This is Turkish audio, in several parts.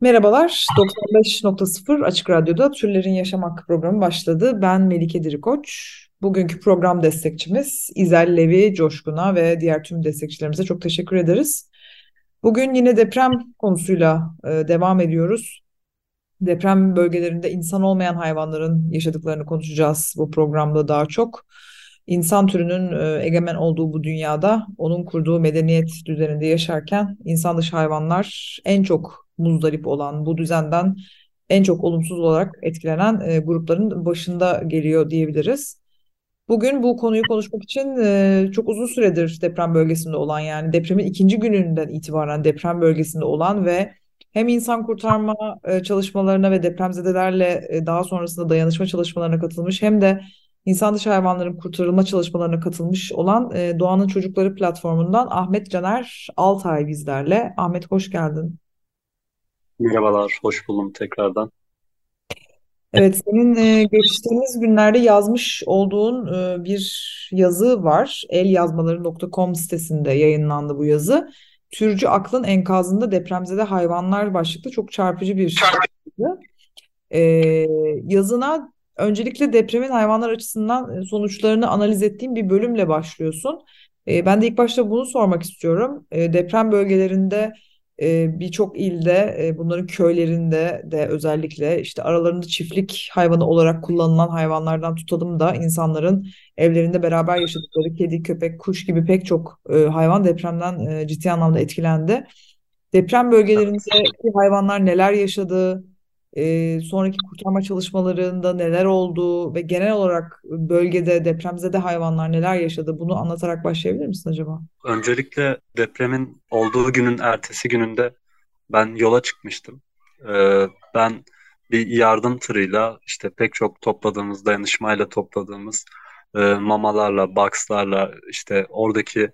Merhabalar, 95.0 Açık Radyo'da Türlerin Yaşam Hakkı programı başladı. Ben Melike Dirikoç. Bugünkü program destekçimiz İzel Levi Coşkun'a ve diğer tüm destekçilerimize çok teşekkür ederiz. Bugün yine deprem konusuyla e, devam ediyoruz. Deprem bölgelerinde insan olmayan hayvanların yaşadıklarını konuşacağız bu programda daha çok. İnsan türünün e, egemen olduğu bu dünyada onun kurduğu medeniyet düzeninde yaşarken insan dışı hayvanlar en çok muzdarip olan bu düzenden en çok olumsuz olarak etkilenen e, grupların başında geliyor diyebiliriz. Bugün bu konuyu konuşmak için e, çok uzun süredir deprem bölgesinde olan yani depremin ikinci gününden itibaren deprem bölgesinde olan ve hem insan kurtarma çalışmalarına ve depremzedelerle daha sonrasında dayanışma çalışmalarına katılmış hem de insan dışı hayvanların kurtarılma çalışmalarına katılmış olan e, Doğanın Çocukları platformundan Ahmet Caner Altay bizlerle. Ahmet hoş geldin. Merhabalar, hoş buldum tekrardan. Evet, senin e, geçtiğimiz günlerde yazmış olduğun e, bir yazı var. Elyazmaları.com sitesinde yayınlandı bu yazı. Türcü aklın enkazında depremzede hayvanlar başlıklı çok çarpıcı bir yazı. E, yazına öncelikle depremin hayvanlar açısından sonuçlarını analiz ettiğin bir bölümle başlıyorsun. E, ben de ilk başta bunu sormak istiyorum. E, deprem bölgelerinde e, birçok ilde e, bunların köylerinde de özellikle işte aralarında çiftlik hayvanı olarak kullanılan hayvanlardan tutalım da insanların evlerinde beraber yaşadıkları kedi, köpek, kuş gibi pek çok e, hayvan depremden e, ciddi anlamda etkilendi. Deprem bölgelerindeki hayvanlar neler yaşadı, sonraki kurtarma çalışmalarında neler oldu ve genel olarak bölgede depremzede hayvanlar neler yaşadı bunu anlatarak başlayabilir misin acaba? Öncelikle depremin olduğu günün ertesi gününde ben yola çıkmıştım. Ben bir yardım tırıyla işte pek çok topladığımız, dayanışmayla topladığımız mamalarla, boxlarla işte oradaki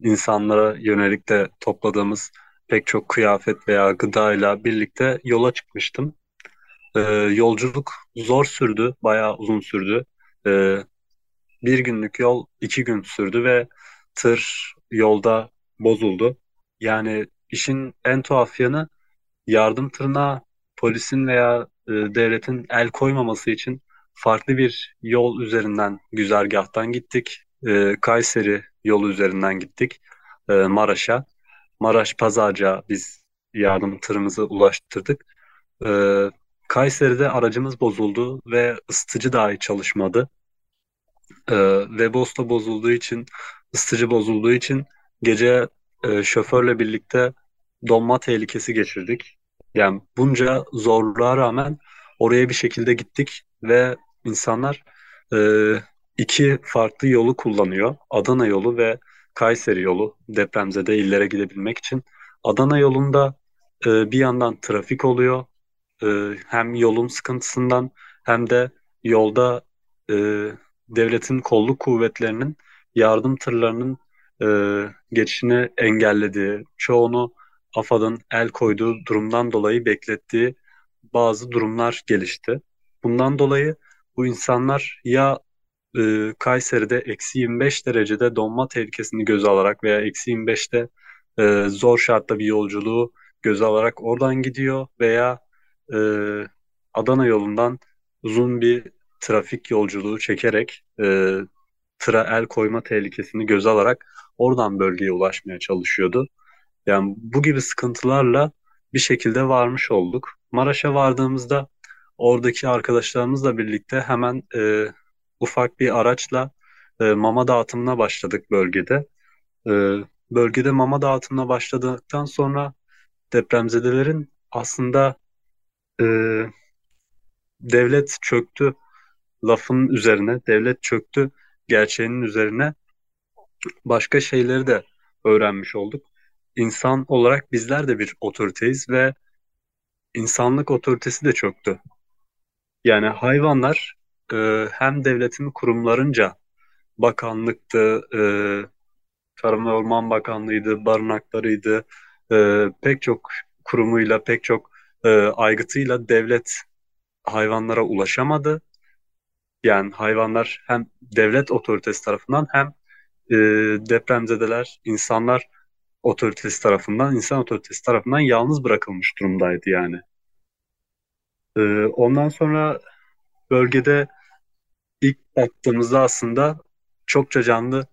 insanlara yönelik de topladığımız pek çok kıyafet veya gıdayla birlikte yola çıkmıştım. Ee, yolculuk zor sürdü, bayağı uzun sürdü. Ee, bir günlük yol iki gün sürdü ve tır yolda bozuldu. Yani işin en tuhaf yanı yardım tırına polisin veya e, devletin el koymaması için farklı bir yol üzerinden güzergahtan gittik. E, Kayseri yolu üzerinden gittik e, Maraş'a. Maraş Pazarca biz yardım tırımızı ulaştırdık. E, Kayseri'de aracımız bozuldu ve ısıtıcı dahi çalışmadı. Ee, Webos'ta bozulduğu için, ısıtıcı bozulduğu için gece e, şoförle birlikte donma tehlikesi geçirdik. Yani bunca zorluğa rağmen oraya bir şekilde gittik ve insanlar e, iki farklı yolu kullanıyor. Adana yolu ve Kayseri yolu depremzede illere gidebilmek için. Adana yolunda e, bir yandan trafik oluyor, e, hem yolun sıkıntısından hem de yolda e, devletin kolluk kuvvetlerinin yardım tırlarının e, geçişini engellediği, çoğunu AFAD'ın el koyduğu durumdan dolayı beklettiği bazı durumlar gelişti. Bundan dolayı bu insanlar ya e, Kayseri'de eksi 25 derecede donma tehlikesini göze alarak veya eksi 25'te e, zor şartta bir yolculuğu göze alarak oradan gidiyor veya e, Adana yolundan uzun bir trafik yolculuğu çekerek e, tıra el koyma tehlikesini göze alarak oradan bölgeye ulaşmaya çalışıyordu. Yani bu gibi sıkıntılarla bir şekilde varmış olduk. Maraş'a vardığımızda oradaki arkadaşlarımızla birlikte hemen e, ufak bir araçla e, mama dağıtımına başladık bölgede. E, bölgede mama dağıtımına başladıktan sonra depremzedelerin aslında e, devlet çöktü lafın üzerine, devlet çöktü gerçeğinin üzerine başka şeyleri de öğrenmiş olduk. İnsan olarak bizler de bir otoriteyiz ve insanlık otoritesi de çöktü. Yani hayvanlar e, hem devletin kurumlarınca bakanlıktı, e, Tarım ve Orman Bakanlığı'ydı, barınaklarıydı, e, pek çok kurumuyla, pek çok e, aygıtıyla devlet hayvanlara ulaşamadı. Yani hayvanlar hem devlet otoritesi tarafından hem e, depremzedeler, insanlar otoritesi tarafından, insan otoritesi tarafından yalnız bırakılmış durumdaydı yani. E, ondan sonra bölgede ilk baktığımızda aslında çokça canlı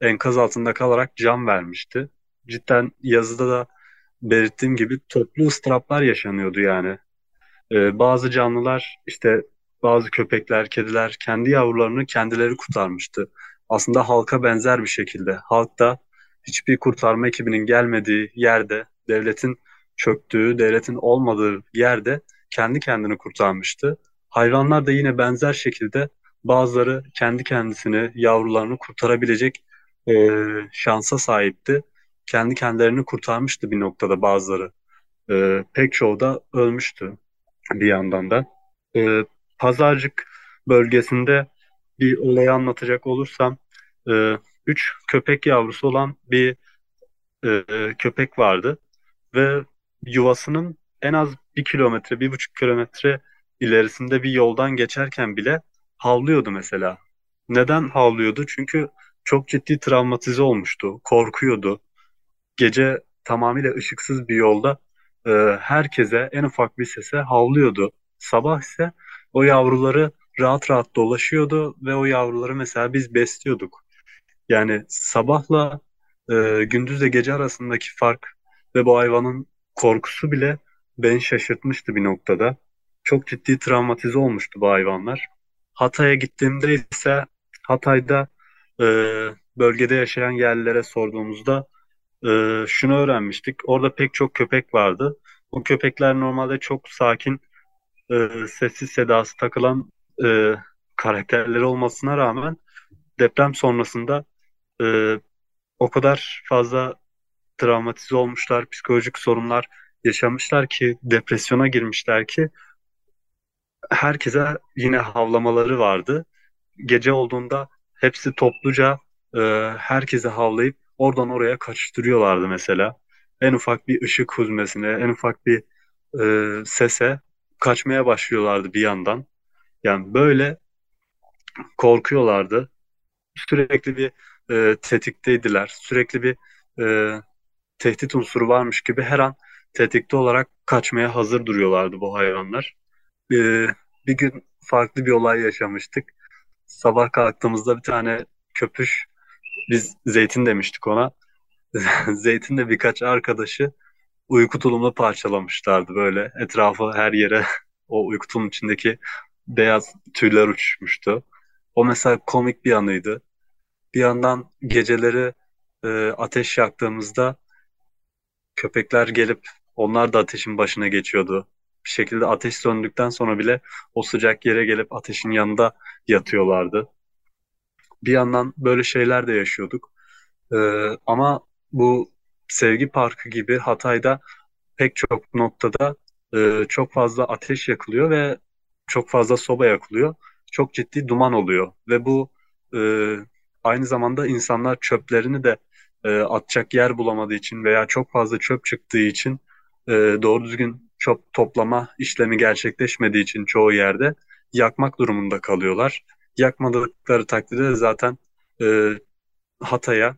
enkaz altında kalarak can vermişti. Cidden yazıda da belirttiğim gibi toplu ıstıraplar yaşanıyordu yani. Ee, bazı canlılar işte bazı köpekler, kediler kendi yavrularını kendileri kurtarmıştı. Aslında halka benzer bir şekilde. Halk da hiçbir kurtarma ekibinin gelmediği yerde, devletin çöktüğü, devletin olmadığı yerde kendi kendini kurtarmıştı. Hayvanlar da yine benzer şekilde bazıları kendi kendisini, yavrularını kurtarabilecek e, şansa sahipti. Kendi kendilerini kurtarmıştı bir noktada bazıları. E, pek çoğu da ölmüştü bir yandan da. E, Pazarcık bölgesinde bir olayı anlatacak olursam, e, üç köpek yavrusu olan bir e, köpek vardı ve yuvasının en az bir kilometre, bir buçuk kilometre ilerisinde bir yoldan geçerken bile havlıyordu mesela. Neden havlıyordu? Çünkü çok ciddi travmatize olmuştu, korkuyordu. Gece tamamıyla ışıksız bir yolda e, herkese en ufak bir sese havlıyordu. Sabah ise o yavruları rahat rahat dolaşıyordu ve o yavruları mesela biz besliyorduk. Yani sabahla e, gündüzle gece arasındaki fark ve bu hayvanın korkusu bile beni şaşırtmıştı bir noktada. Çok ciddi travmatize olmuştu bu hayvanlar. Hatay'a gittiğimde ise Hatay'da e, bölgede yaşayan yerlilere sorduğumuzda e, şunu öğrenmiştik. Orada pek çok köpek vardı. Bu köpekler normalde çok sakin, e, sessiz sedası takılan e, karakterleri olmasına rağmen deprem sonrasında e, o kadar fazla travmatize olmuşlar, psikolojik sorunlar yaşamışlar ki, depresyona girmişler ki herkese yine havlamaları vardı. Gece olduğunda hepsi topluca e, herkese havlayıp oradan oraya kaçıştırıyorlardı mesela. En ufak bir ışık huzmesine, en ufak bir e, sese kaçmaya başlıyorlardı bir yandan. Yani böyle korkuyorlardı. Sürekli bir e, tetikteydiler. Sürekli bir e, tehdit unsuru varmış gibi her an tetikte olarak kaçmaya hazır duruyorlardı bu hayvanlar. E, bir gün farklı bir olay yaşamıştık. Sabah kalktığımızda bir tane köpüş, biz zeytin demiştik ona. Zeytinle birkaç arkadaşı uyku tulumla parçalamışlardı böyle. Etrafı her yere o uyku tulumun içindeki beyaz tüyler uçuşmuştu. O mesela komik bir anıydı. Bir yandan geceleri e, ateş yaktığımızda köpekler gelip onlar da ateşin başına geçiyordu. Bir şekilde ateş söndükten sonra bile o sıcak yere gelip ateşin yanında yatıyorlardı. Bir yandan böyle şeyler de yaşıyorduk. E, ama bu Sevgi Parkı gibi Hatay'da pek çok noktada e, çok fazla ateş yakılıyor ve çok fazla soba yakılıyor. Çok ciddi duman oluyor ve bu e, aynı zamanda insanlar çöplerini de e, atacak yer bulamadığı için veya çok fazla çöp çıktığı için e, doğru düzgün çöp toplama işlemi gerçekleşmediği için çoğu yerde yakmak durumunda kalıyorlar. Yakmadıkları takdirde zaten e, Hatay'a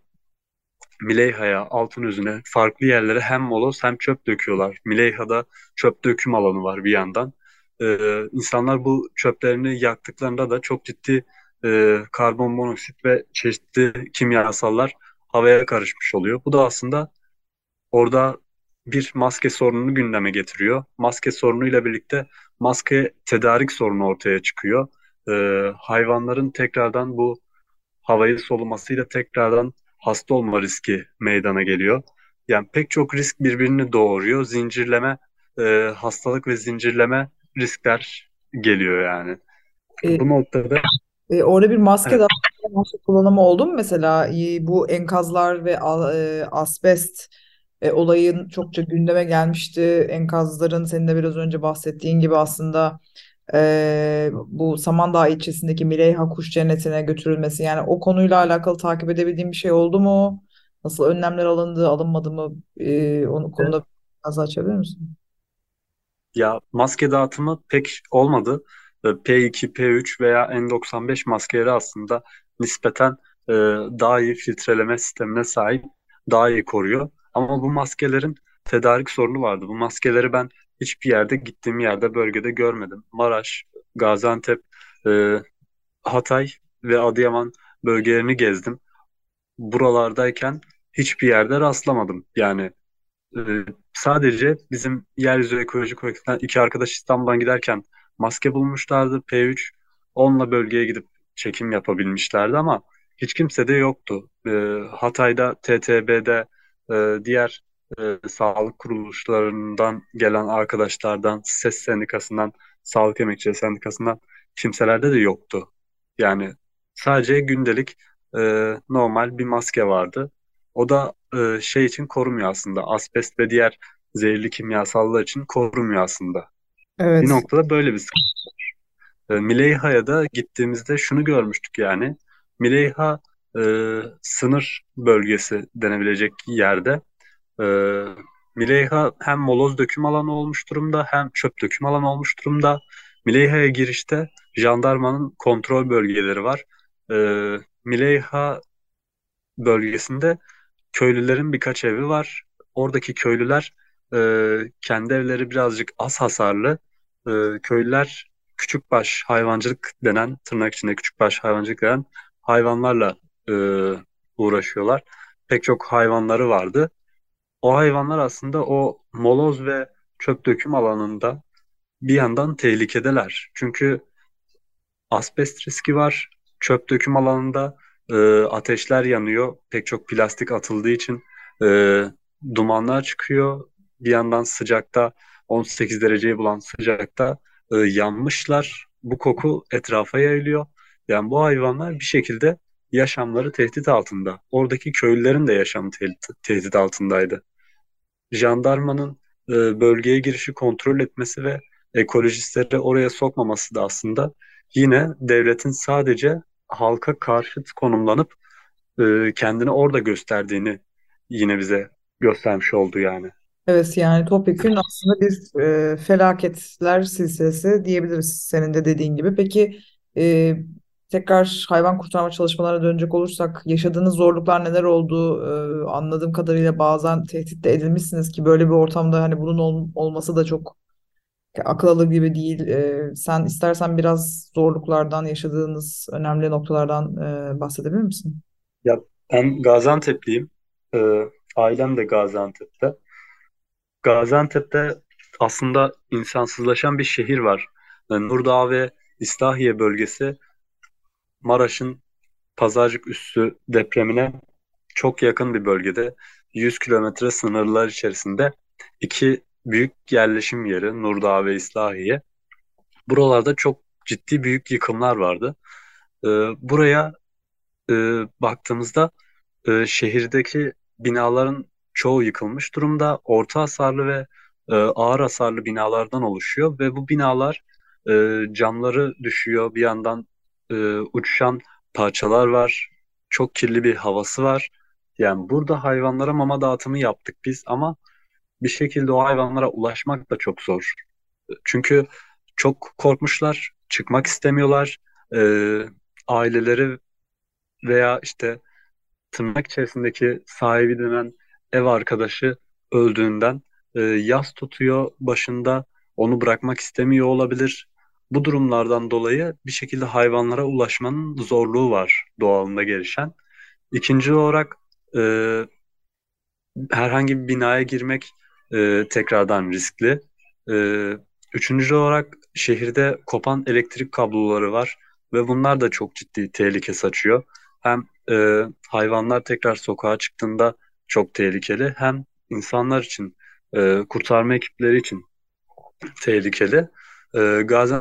Mileyha'ya, Altınözü'ne, farklı yerlere hem moloz hem çöp döküyorlar. Mileyha'da çöp döküm alanı var bir yandan. Ee, insanlar bu çöplerini yaktıklarında da çok ciddi e, karbon monoksit ve çeşitli kimyasallar havaya karışmış oluyor. Bu da aslında orada bir maske sorununu gündeme getiriyor. Maske sorunuyla birlikte maske tedarik sorunu ortaya çıkıyor. Ee, hayvanların tekrardan bu havayı solumasıyla tekrardan hasta olma riski meydana geliyor. Yani pek çok risk birbirini doğuruyor. Zincirleme e, hastalık ve zincirleme riskler geliyor yani. E, Bu noktada e, orada bir maske Evet. daha maske kullanımı oldu mu mesela E, bu enkazlar ve e, asbest e, olayın çokça gündeme gelmişti. Enkazların senin de biraz önce bahsettiğin gibi aslında e, bu Samandağ ilçesindeki Mileyha Kuş Cenneti'ne götürülmesi yani o konuyla alakalı takip edebildiğim bir şey oldu mu? Nasıl önlemler alındı, alınmadı mı? E, onu konuda biraz açabilir misin? Ya maske dağıtımı pek olmadı. E, P2, P3 veya N95 maskeleri aslında nispeten e, daha iyi filtreleme sistemine sahip, daha iyi koruyor. Ama bu maskelerin tedarik sorunu vardı. Bu maskeleri ben hiçbir yerde gittiğim yerde bölgede görmedim. Maraş, Gaziantep, e, Hatay ve Adıyaman bölgelerini gezdim. Buralardayken hiçbir yerde rastlamadım. Yani e, sadece bizim Yeryüzü Ekoloji Kolektif'ten iki arkadaş İstanbul'dan giderken maske bulmuşlardı P3. Onunla bölgeye gidip çekim yapabilmişlerdi ama hiç kimse de yoktu. E, Hatay'da, TTB'de, e, diğer e, sağlık kuruluşlarından gelen arkadaşlardan, SES Sendikası'ndan, Sağlık Emekçileri Sendikası'ndan kimselerde de yoktu. Yani sadece gündelik e, normal bir maske vardı. O da e, şey için korumuyor aslında. Asbest ve diğer zehirli kimyasallar için korumuyor aslında. Evet. Bir noktada böyle bir sıkıntı var. E, Mileyha'ya da gittiğimizde şunu görmüştük yani. Mileyha e, sınır bölgesi denebilecek yerde. E, Mileyha hem moloz döküm alanı olmuş durumda hem çöp döküm alanı olmuş durumda. Mileyha'ya girişte jandarmanın kontrol bölgeleri var. E, Mileyha bölgesinde köylülerin birkaç evi var. Oradaki köylüler e, kendi evleri birazcık az hasarlı. E, köylüler küçükbaş hayvancılık denen, tırnak içinde küçükbaş hayvancılık denen hayvanlarla e, uğraşıyorlar. Pek çok hayvanları vardı. O hayvanlar aslında o moloz ve çöp döküm alanında bir yandan tehlikedeler. Çünkü asbest riski var. Çöp döküm alanında e, ateşler yanıyor. Pek çok plastik atıldığı için e, dumanlar çıkıyor. Bir yandan sıcakta 18 dereceyi bulan sıcakta e, yanmışlar. Bu koku etrafa yayılıyor. Yani bu hayvanlar bir şekilde yaşamları tehdit altında. Oradaki köylülerin de yaşamı tehdit, tehdit altındaydı. Jandarmanın e, bölgeye girişi kontrol etmesi ve ekolojistleri oraya sokmaması da aslında yine devletin sadece halka karşıt konumlanıp e, kendini orada gösterdiğini yine bize göstermiş oldu yani. Evet yani topyekün aslında bir e, felaketler silsilesi diyebiliriz senin de dediğin gibi. Peki e, tekrar hayvan kurtarma çalışmalarına dönecek olursak yaşadığınız zorluklar neler oldu? E, anladığım kadarıyla bazen tehdit de edilmişsiniz ki böyle bir ortamda hani bunun ol- olması da çok akıl alır gibi değil. E, sen istersen biraz zorluklardan yaşadığınız önemli noktalardan e, bahsedebilir misin? Ya ben Gaziantep'liyim. E, ailem de Gaziantep'te. Gaziantep'te aslında insansızlaşan bir şehir var. E, Nurdağ ve İslahiye bölgesi Maraş'ın Pazarcık Üssü depremine çok yakın bir bölgede 100 kilometre sınırlar içerisinde iki büyük yerleşim yeri Nurdağ ve İslahiye. Buralarda çok ciddi büyük yıkımlar vardı. Ee, buraya e, baktığımızda e, şehirdeki binaların çoğu yıkılmış durumda. Orta hasarlı ve e, ağır hasarlı binalardan oluşuyor ve bu binalar e, camları düşüyor. Bir yandan e, uçuşan parçalar var. Çok kirli bir havası var. Yani burada hayvanlara mama dağıtımı yaptık biz ama bir şekilde o hayvanlara ulaşmak da çok zor. Çünkü çok korkmuşlar, çıkmak istemiyorlar. Ee, aileleri veya işte tırnak içerisindeki sahibi denen ev arkadaşı öldüğünden e, yas tutuyor başında, onu bırakmak istemiyor olabilir. Bu durumlardan dolayı bir şekilde hayvanlara ulaşmanın zorluğu var doğalında gelişen. İkinci olarak e, herhangi bir binaya girmek e, tekrardan riskli. E, üçüncü olarak şehirde kopan elektrik kabloları var ve bunlar da çok ciddi tehlike saçıyor. Hem e, hayvanlar tekrar sokağa çıktığında çok tehlikeli hem insanlar için e, kurtarma ekipleri için tehlikeli. E, Gazi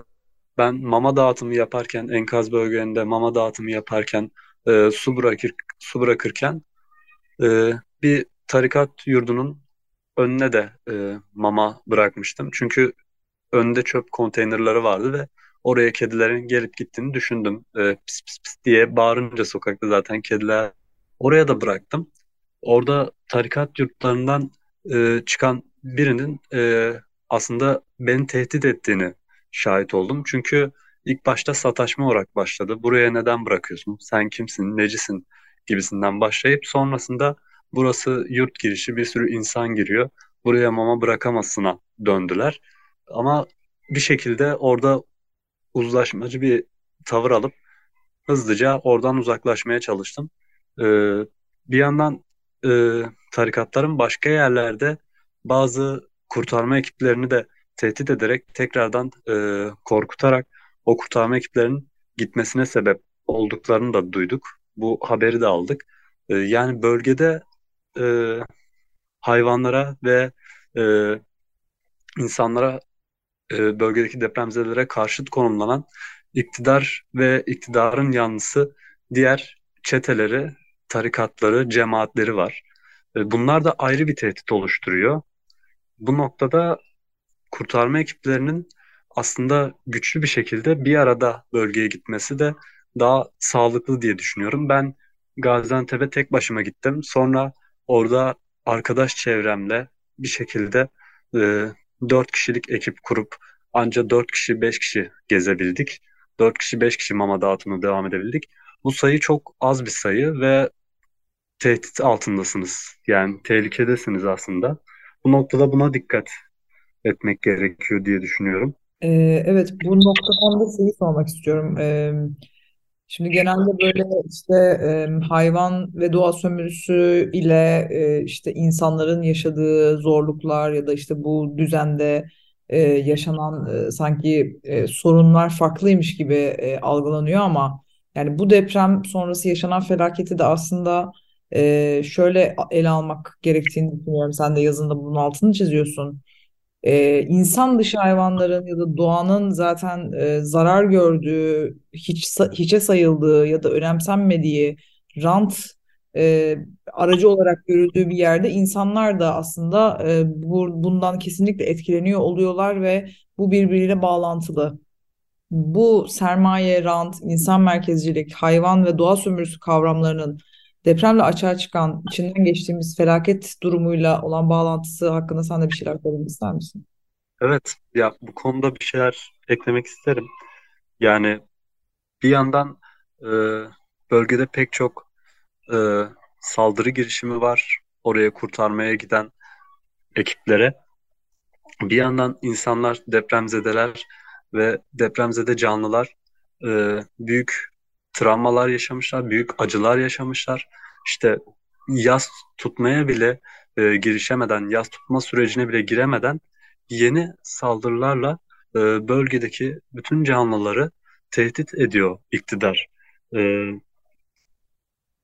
ben mama dağıtımı yaparken enkaz bölgelerinde mama dağıtımı yaparken e, su bırakır su bırakırken e, bir tarikat yurdunun önüne de e, mama bırakmıştım. Çünkü önünde çöp konteynerları vardı ve oraya kedilerin gelip gittiğini düşündüm. E, pis pis pis diye bağırınca sokakta zaten kediler oraya da bıraktım. Orada tarikat yurtlarından e, çıkan birinin e, aslında beni tehdit ettiğini şahit oldum. Çünkü ilk başta sataşma olarak başladı. Buraya neden bırakıyorsun? Sen kimsin? Necisin? gibisinden başlayıp sonrasında burası yurt girişi bir sürü insan giriyor. Buraya mama bırakamazsına döndüler. Ama bir şekilde orada uzlaşmacı bir tavır alıp hızlıca oradan uzaklaşmaya çalıştım. Ee, bir yandan e, tarikatların başka yerlerde bazı kurtarma ekiplerini de tehdit ederek tekrardan e, korkutarak o kurtarma ekiplerinin gitmesine sebep olduklarını da duyduk. Bu haberi de aldık. E, yani bölgede e, hayvanlara ve e, insanlara e, bölgedeki depremzedelere karşıt konumlanan iktidar ve iktidarın yanlısı diğer çeteleri, tarikatları, cemaatleri var. E, bunlar da ayrı bir tehdit oluşturuyor. Bu noktada kurtarma ekiplerinin aslında güçlü bir şekilde bir arada bölgeye gitmesi de daha sağlıklı diye düşünüyorum. Ben Gaziantep'e tek başıma gittim. Sonra orada arkadaş çevremle bir şekilde e, 4 kişilik ekip kurup anca 4 kişi 5 kişi gezebildik. 4 kişi 5 kişi mama dağıtımına devam edebildik. Bu sayı çok az bir sayı ve tehdit altındasınız. Yani tehlikedesiniz aslında. Bu noktada buna dikkat etmek gerekiyor diye düşünüyorum. Ee, evet, bu noktadan da şeyi sormak istiyorum. Ee, şimdi genelde böyle işte e, hayvan ve doğa sömürüsü ile e, işte insanların yaşadığı zorluklar ya da işte bu düzende e, yaşanan e, sanki e, sorunlar farklıymış gibi e, algılanıyor ama yani bu deprem sonrası yaşanan felaketi de aslında e, şöyle ele almak gerektiğini düşünüyorum. Sen de yazında bunun altını çiziyorsun. E, insan dışı hayvanların ya da doğanın zaten e, zarar gördüğü, hiç hiçe sayıldığı ya da önemsenmediği rant e, aracı olarak görüldüğü bir yerde insanlar da aslında e, bu, bundan kesinlikle etkileniyor oluyorlar ve bu birbiriyle bağlantılı. Bu sermaye, rant, insan merkezcilik, hayvan ve doğa sömürüsü kavramlarının depremle açığa çıkan, içinden geçtiğimiz felaket durumuyla olan bağlantısı hakkında sen de bir şeyler söylemek ister misin? Evet, ya bu konuda bir şeyler eklemek isterim. Yani bir yandan e, bölgede pek çok e, saldırı girişimi var. Oraya kurtarmaya giden ekiplere. Bir yandan insanlar, depremzedeler ve depremzede canlılar e, büyük travmalar yaşamışlar, büyük acılar yaşamışlar. İşte yas tutmaya bile e, girişemeden, yas tutma sürecine bile giremeden yeni saldırılarla e, bölgedeki bütün canlıları tehdit ediyor iktidar. E,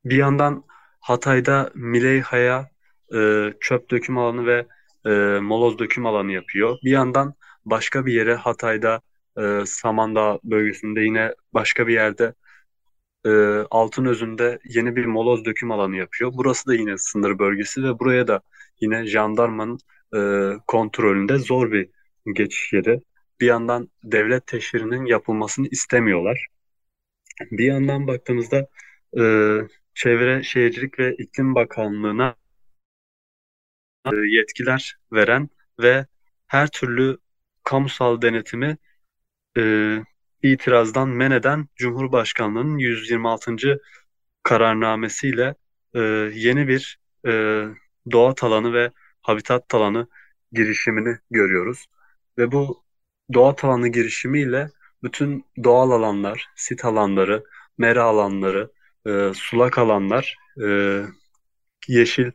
bir yandan Hatay'da Mileyha'ya e, çöp döküm alanı ve e, moloz döküm alanı yapıyor. Bir yandan başka bir yere Hatay'da e, Samandağ bölgesinde yine başka bir yerde e, Altınözü'nde yeni bir moloz döküm alanı yapıyor. Burası da yine sınır bölgesi ve buraya da yine jandarmanın e, kontrolünde zor bir geçiş yeri. Bir yandan devlet teşhirinin yapılmasını istemiyorlar. Bir yandan baktığımızda e, Çevre Şehircilik ve İklim Bakanlığı'na e, yetkiler veren ve her türlü kamusal denetimi e, itirazdan men eden Cumhurbaşkanlığı'nın 126. kararnamesiyle e, yeni bir e, doğa talanı ve habitat talanı girişimini görüyoruz. Ve bu doğa talanı girişimiyle bütün doğal alanlar, sit alanları, mera alanları, e, sulak alanlar, e, yeşil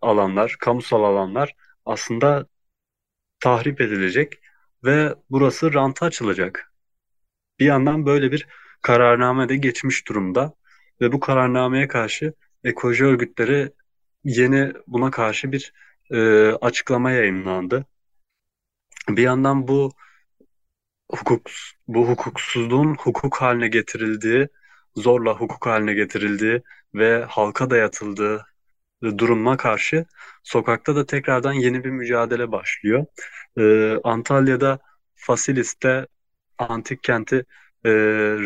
alanlar, kamusal alanlar aslında tahrip edilecek ve burası ranta açılacak. Bir yandan böyle bir kararname de geçmiş durumda ve bu kararnameye karşı ekoloji örgütleri yeni buna karşı bir e, açıklama yayınlandı. Bir yandan bu hukuk bu hukuksuzluğun hukuk haline getirildiği, zorla hukuk haline getirildiği ve halka dayatıldığı duruma karşı sokakta da tekrardan yeni bir mücadele başlıyor. Ee, Antalya'da Fasilis'te antik kenti e,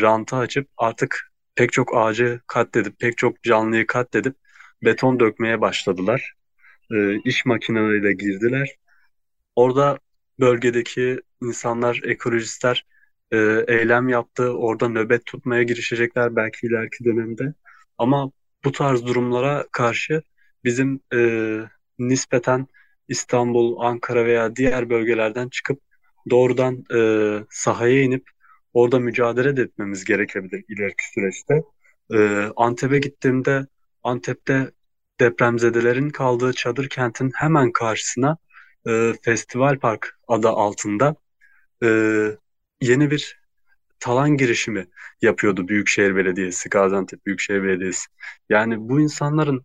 ranta açıp artık pek çok ağacı katledip pek çok canlıyı katledip beton dökmeye başladılar. Ee, iş makineleriyle girdiler. Orada bölgedeki insanlar, ekolojistler e, eylem yaptı. Orada nöbet tutmaya girişecekler belki ileriki dönemde. Ama bu tarz durumlara karşı bizim e, nispeten İstanbul, Ankara veya diğer bölgelerden çıkıp doğrudan e, sahaya inip orada mücadele de etmemiz gerekebilir ileriki süreçte. E, Antep'e gittiğimde Antep'te depremzedelerin kaldığı çadır kentin hemen karşısına e, Festival Park adı altında e, yeni bir talan girişimi yapıyordu Büyükşehir Belediyesi, Gaziantep Büyükşehir Belediyesi. Yani bu insanların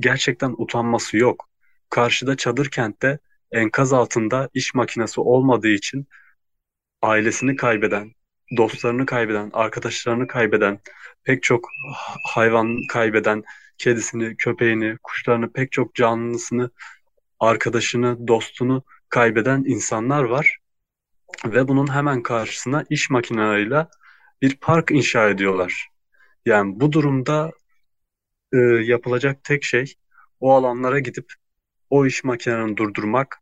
gerçekten utanması yok. Karşıda çadır kentte enkaz altında iş makinesi olmadığı için ailesini kaybeden, dostlarını kaybeden, arkadaşlarını kaybeden, pek çok hayvan kaybeden, kedisini, köpeğini, kuşlarını, pek çok canlısını, arkadaşını, dostunu kaybeden insanlar var. Ve bunun hemen karşısına iş makineleriyle bir park inşa ediyorlar. Yani bu durumda e, yapılacak tek şey o alanlara gidip o iş makinelerini durdurmak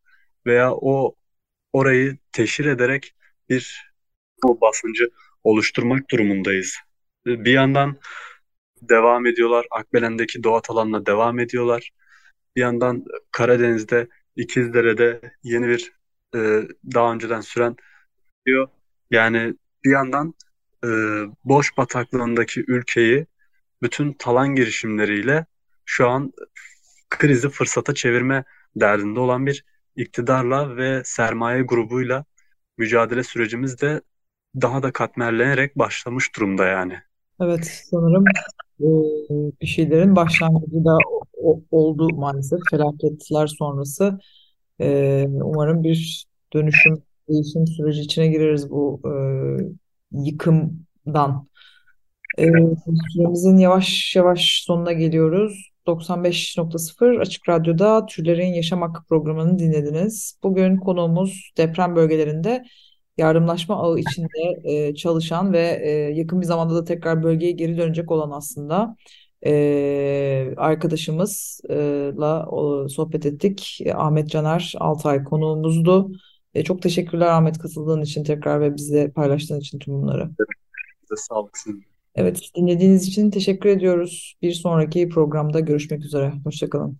veya o orayı teşhir ederek bir o basıncı oluşturmak durumundayız. Bir yandan devam ediyorlar. Akbelen'deki Doğat alanına devam ediyorlar. Bir yandan Karadeniz'de İkizdere'de yeni bir e, daha önceden süren diyor. Yani bir yandan e, boş bataklığındaki ülkeyi bütün talan girişimleriyle şu an krizi fırsata çevirme derdinde olan bir iktidarla ve sermaye grubuyla mücadele sürecimiz de daha da katmerlenerek başlamış durumda yani. Evet, sanırım e, bir şeylerin başlangıcı da oldu maalesef felaketler sonrası. E, umarım bir dönüşüm, değişim süreci içine gireriz bu e, yıkımdan. Süremizin yavaş yavaş sonuna geliyoruz. 95.0 Açık Radyo'da Türlerin Yaşam Hakkı programını dinlediniz. Bugün konuğumuz deprem bölgelerinde yardımlaşma ağı içinde e, çalışan ve e, yakın bir zamanda da tekrar bölgeye geri dönecek olan aslında e, arkadaşımızla sohbet ettik. E, Ahmet Caner Altay konuğumuzdu. E, çok teşekkürler Ahmet katıldığın için tekrar ve bize paylaştığın için tüm bunları. Size sağlık sizin. Evet, dinlediğiniz için teşekkür ediyoruz. Bir sonraki programda görüşmek üzere. Hoşça kalın.